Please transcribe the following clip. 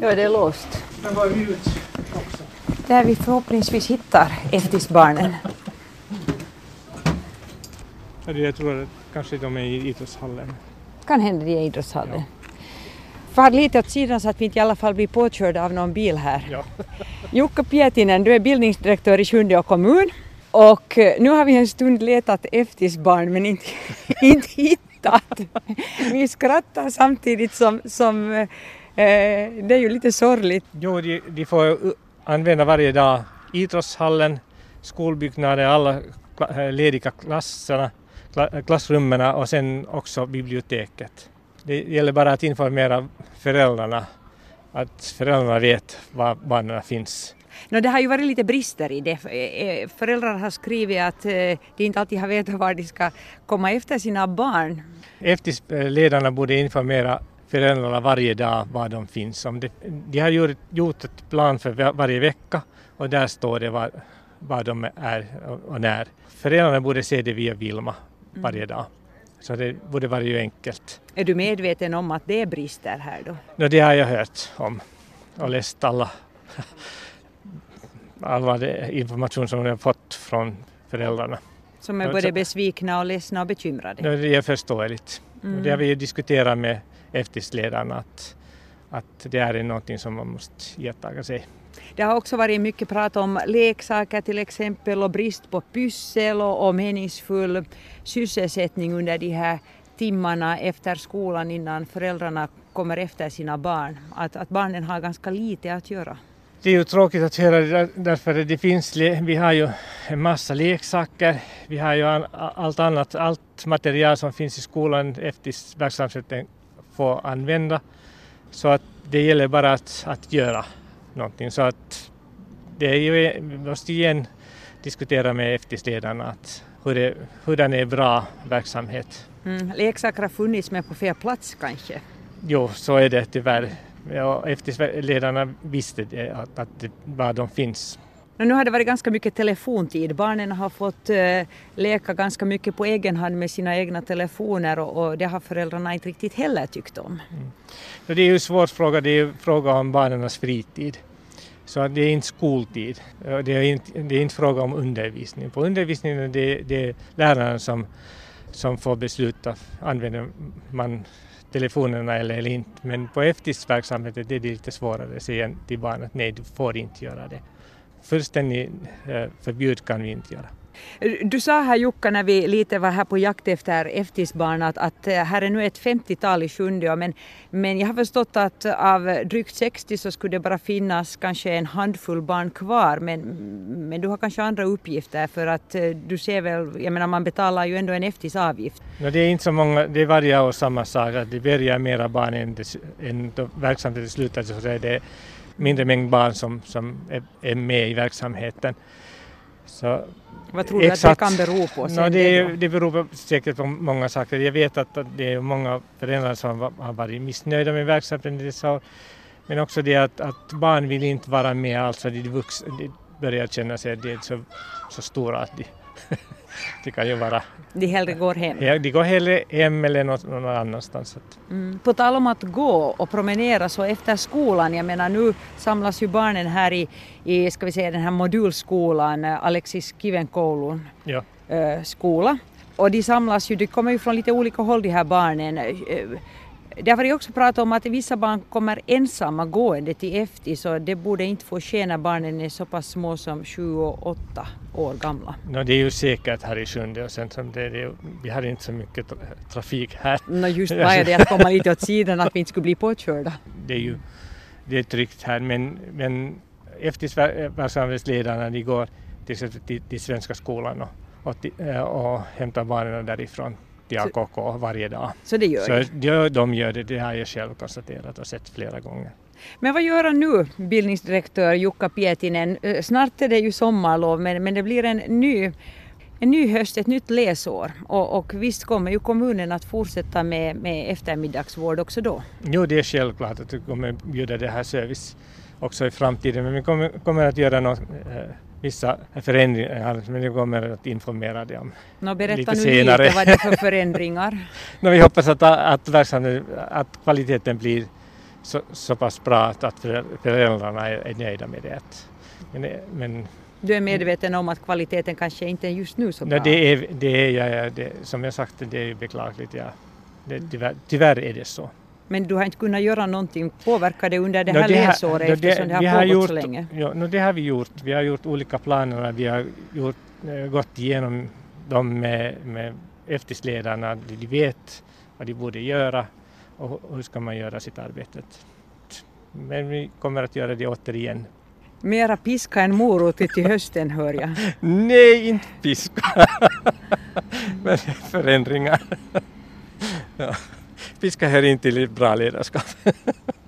Ja, det är låst. Men var är vi ut också? Där vi förhoppningsvis hittar FTIS-barnen. Jag tror att kanske de är i idrottshallen. Kan hända de är i idrottshallen. Far lite åt sidan så att vi inte i alla fall blir påkörda av någon bil här. Ja. Jukka Pietinen, du är bildningsdirektör i Sjundeå kommun och eh, nu har vi en stund letat FTIS-barn men inte, inte hittat. Vi skrattar samtidigt som, som eh, det är ju lite sorgligt. Jo, de, de får använda varje dag idrottshallen, skolbyggnader, alla eh, lediga klasserna, kla- klassrummen och sen också biblioteket. Det gäller bara att informera föräldrarna att föräldrarna vet var barnen finns. No, det har ju varit lite brister i det. Eh, Föräldrar har skrivit att eh, de inte alltid har vetat var de ska komma efter sina barn. FTIS-ledarna borde informera föräldrarna varje dag var de finns. Om det, de har gjort, gjort ett plan för va- varje vecka och där står det var, var de är och- när. Föräldrarna borde se det via Vilma varje dag. Så det borde vara ju enkelt. Är du medveten om att det är brister här då? No, det har jag hört om och läst alla, all det information som jag fått från föräldrarna. Som är både besvikna och ledsna och bekymrade. Det är förståeligt. Och Det har vi ju diskuterat med FTIS-ledarna att, att det är någonting som man måste iaktta sig. Det har också varit mycket prat om leksaker till exempel och brist på pyssel och, och meningsfull sysselsättning under de här timmarna efter skolan innan föräldrarna kommer efter sina barn. Att, att barnen har ganska lite att göra. Det är ju tråkigt att höra därför att det finns, vi har ju en massa leksaker, vi har ju allt annat, allt material som finns i skolan FTIS-verksamheten får använda. Så att det gäller bara att, att göra någonting. Så att det är ju, vi måste igen diskutera med FTIS-ledarna att hur, det, hur den är bra verksamhet. Mm. Leksaker har funnits med på fel plats kanske. Jo, så är det tyvärr. Ja, FTIS-ledarna visste det, att, att var de finns. Men nu har det varit ganska mycket telefontid. Barnen har fått eh, leka ganska mycket på egen hand med sina egna telefoner och, och det har föräldrarna inte riktigt heller tyckt om. Mm. det är ju en svår fråga, det är ju fråga om barnens fritid. Så det är inte skoltid, det är inte, det är inte fråga om undervisning. På undervisningen det, det är läraren som, som får besluta, använder man telefonerna eller, eller inte. Men på efterverksamheten det är det lite svårare att säga till barnet nej, du får inte göra det. Fullständigt eh, förbjud kan vi inte göra. Eh, du sa här Jukka när vi lite var här på jakt efter FTIS-barn att, att eh, här är nu ett 50-tal i Sjundeå men, men jag har förstått att av drygt 60 så skulle det bara finnas kanske en handfull barn kvar men, men du har kanske andra uppgifter för att eh, du ser väl, jag menar man betalar ju ändå en FTIS-avgift. No, det är inte så många, det är varje år samma sak, att det börjar mera barn än, det, än då verksamheten slutar så är det mindre mängd barn som, som är, är med i verksamheten. Så, Vad tror du Exakt. att det kan bero på? no, det, är- det beror säkert på många saker. Jag vet att det är många föräldrar som har varit missnöjda med verksamheten. Men också det att, att barn vill inte vara med, alltså de, vuxna, börjar känna sig det är så, så stora att de, det kan ju vara, De hellre går hem. ja, de går hellre hem eller något, någon annanstans. Att, Mm. På tal om att gå och promenera så efter skolan, jag menar nu samlas ju barnen här i, i ska vi säga den här modulskolan, eh, Alexis Kivenkoulun ja. eh, skola. Och de samlas ju, de kommer ju från lite olika håll de här barnen. Eh, Det har varit också prat om att vissa barn kommer ensamma gående till FT så det borde inte få ske när barnen är så pass små som sju och åtta år gamla. No, det är ju säkert här i Sjunde och sen som det, det, vi har inte så mycket tra- trafik här. No just bara det att komma lite åt sidan att vi inte skulle bli påkörda. Det är ju det är tryggt här men, men efterverksamhetsledarna de går till, exempel till, till Svenska skolan och, och, eh, och hämtar barnen därifrån till AKK varje dag. Så det gör Så de. ja, de gör det, det har jag själv konstaterat och sett flera gånger. Men vad gör han nu, bildningsdirektör Jukka Pietinen? Eh, Snart är det ju sommarlov men, men det blir en ny, en ny höst, ett nytt läsår. Och, och visst kommer ju kommunen att fortsätta med, med eftermiddagsvård också då. Jo, det är självklart att vi kommer bjuda det här service också i framtiden men vi kommer, kommer att göra något, eh, vissa förändringar men vi kommer att informera dig om. Nå, berätta Lite nu senare. lite vad det är för förändringar. No, vi hoppas att, att, att kvaliteten blir så, så pass bra att, att föräldrarna är, är nöjda med det. Men, men du är medveten om att kvaliteten kanske inte är just nu så bra? No, det är, det är ja, det, som jag sagt, det är beklagligt. Ja. Det, tyvärr, tyvärr är det så. Men du har inte kunnat göra någonting, påverka det under det här no, det läsåret eftersom det har pågått gjort, så länge? Ja, no, det har vi gjort. Vi har gjort olika planer, vi har gjort, eh, gått igenom dem med, med FTIS-ledarna. De vet vad de borde göra och hur ska man göra sitt arbete. Men vi kommer att göra det återigen Mera piska än morot till hösten hör jag. Nej, inte piska. Men förändringar. Ja. Piska här inte till bra ledarskap.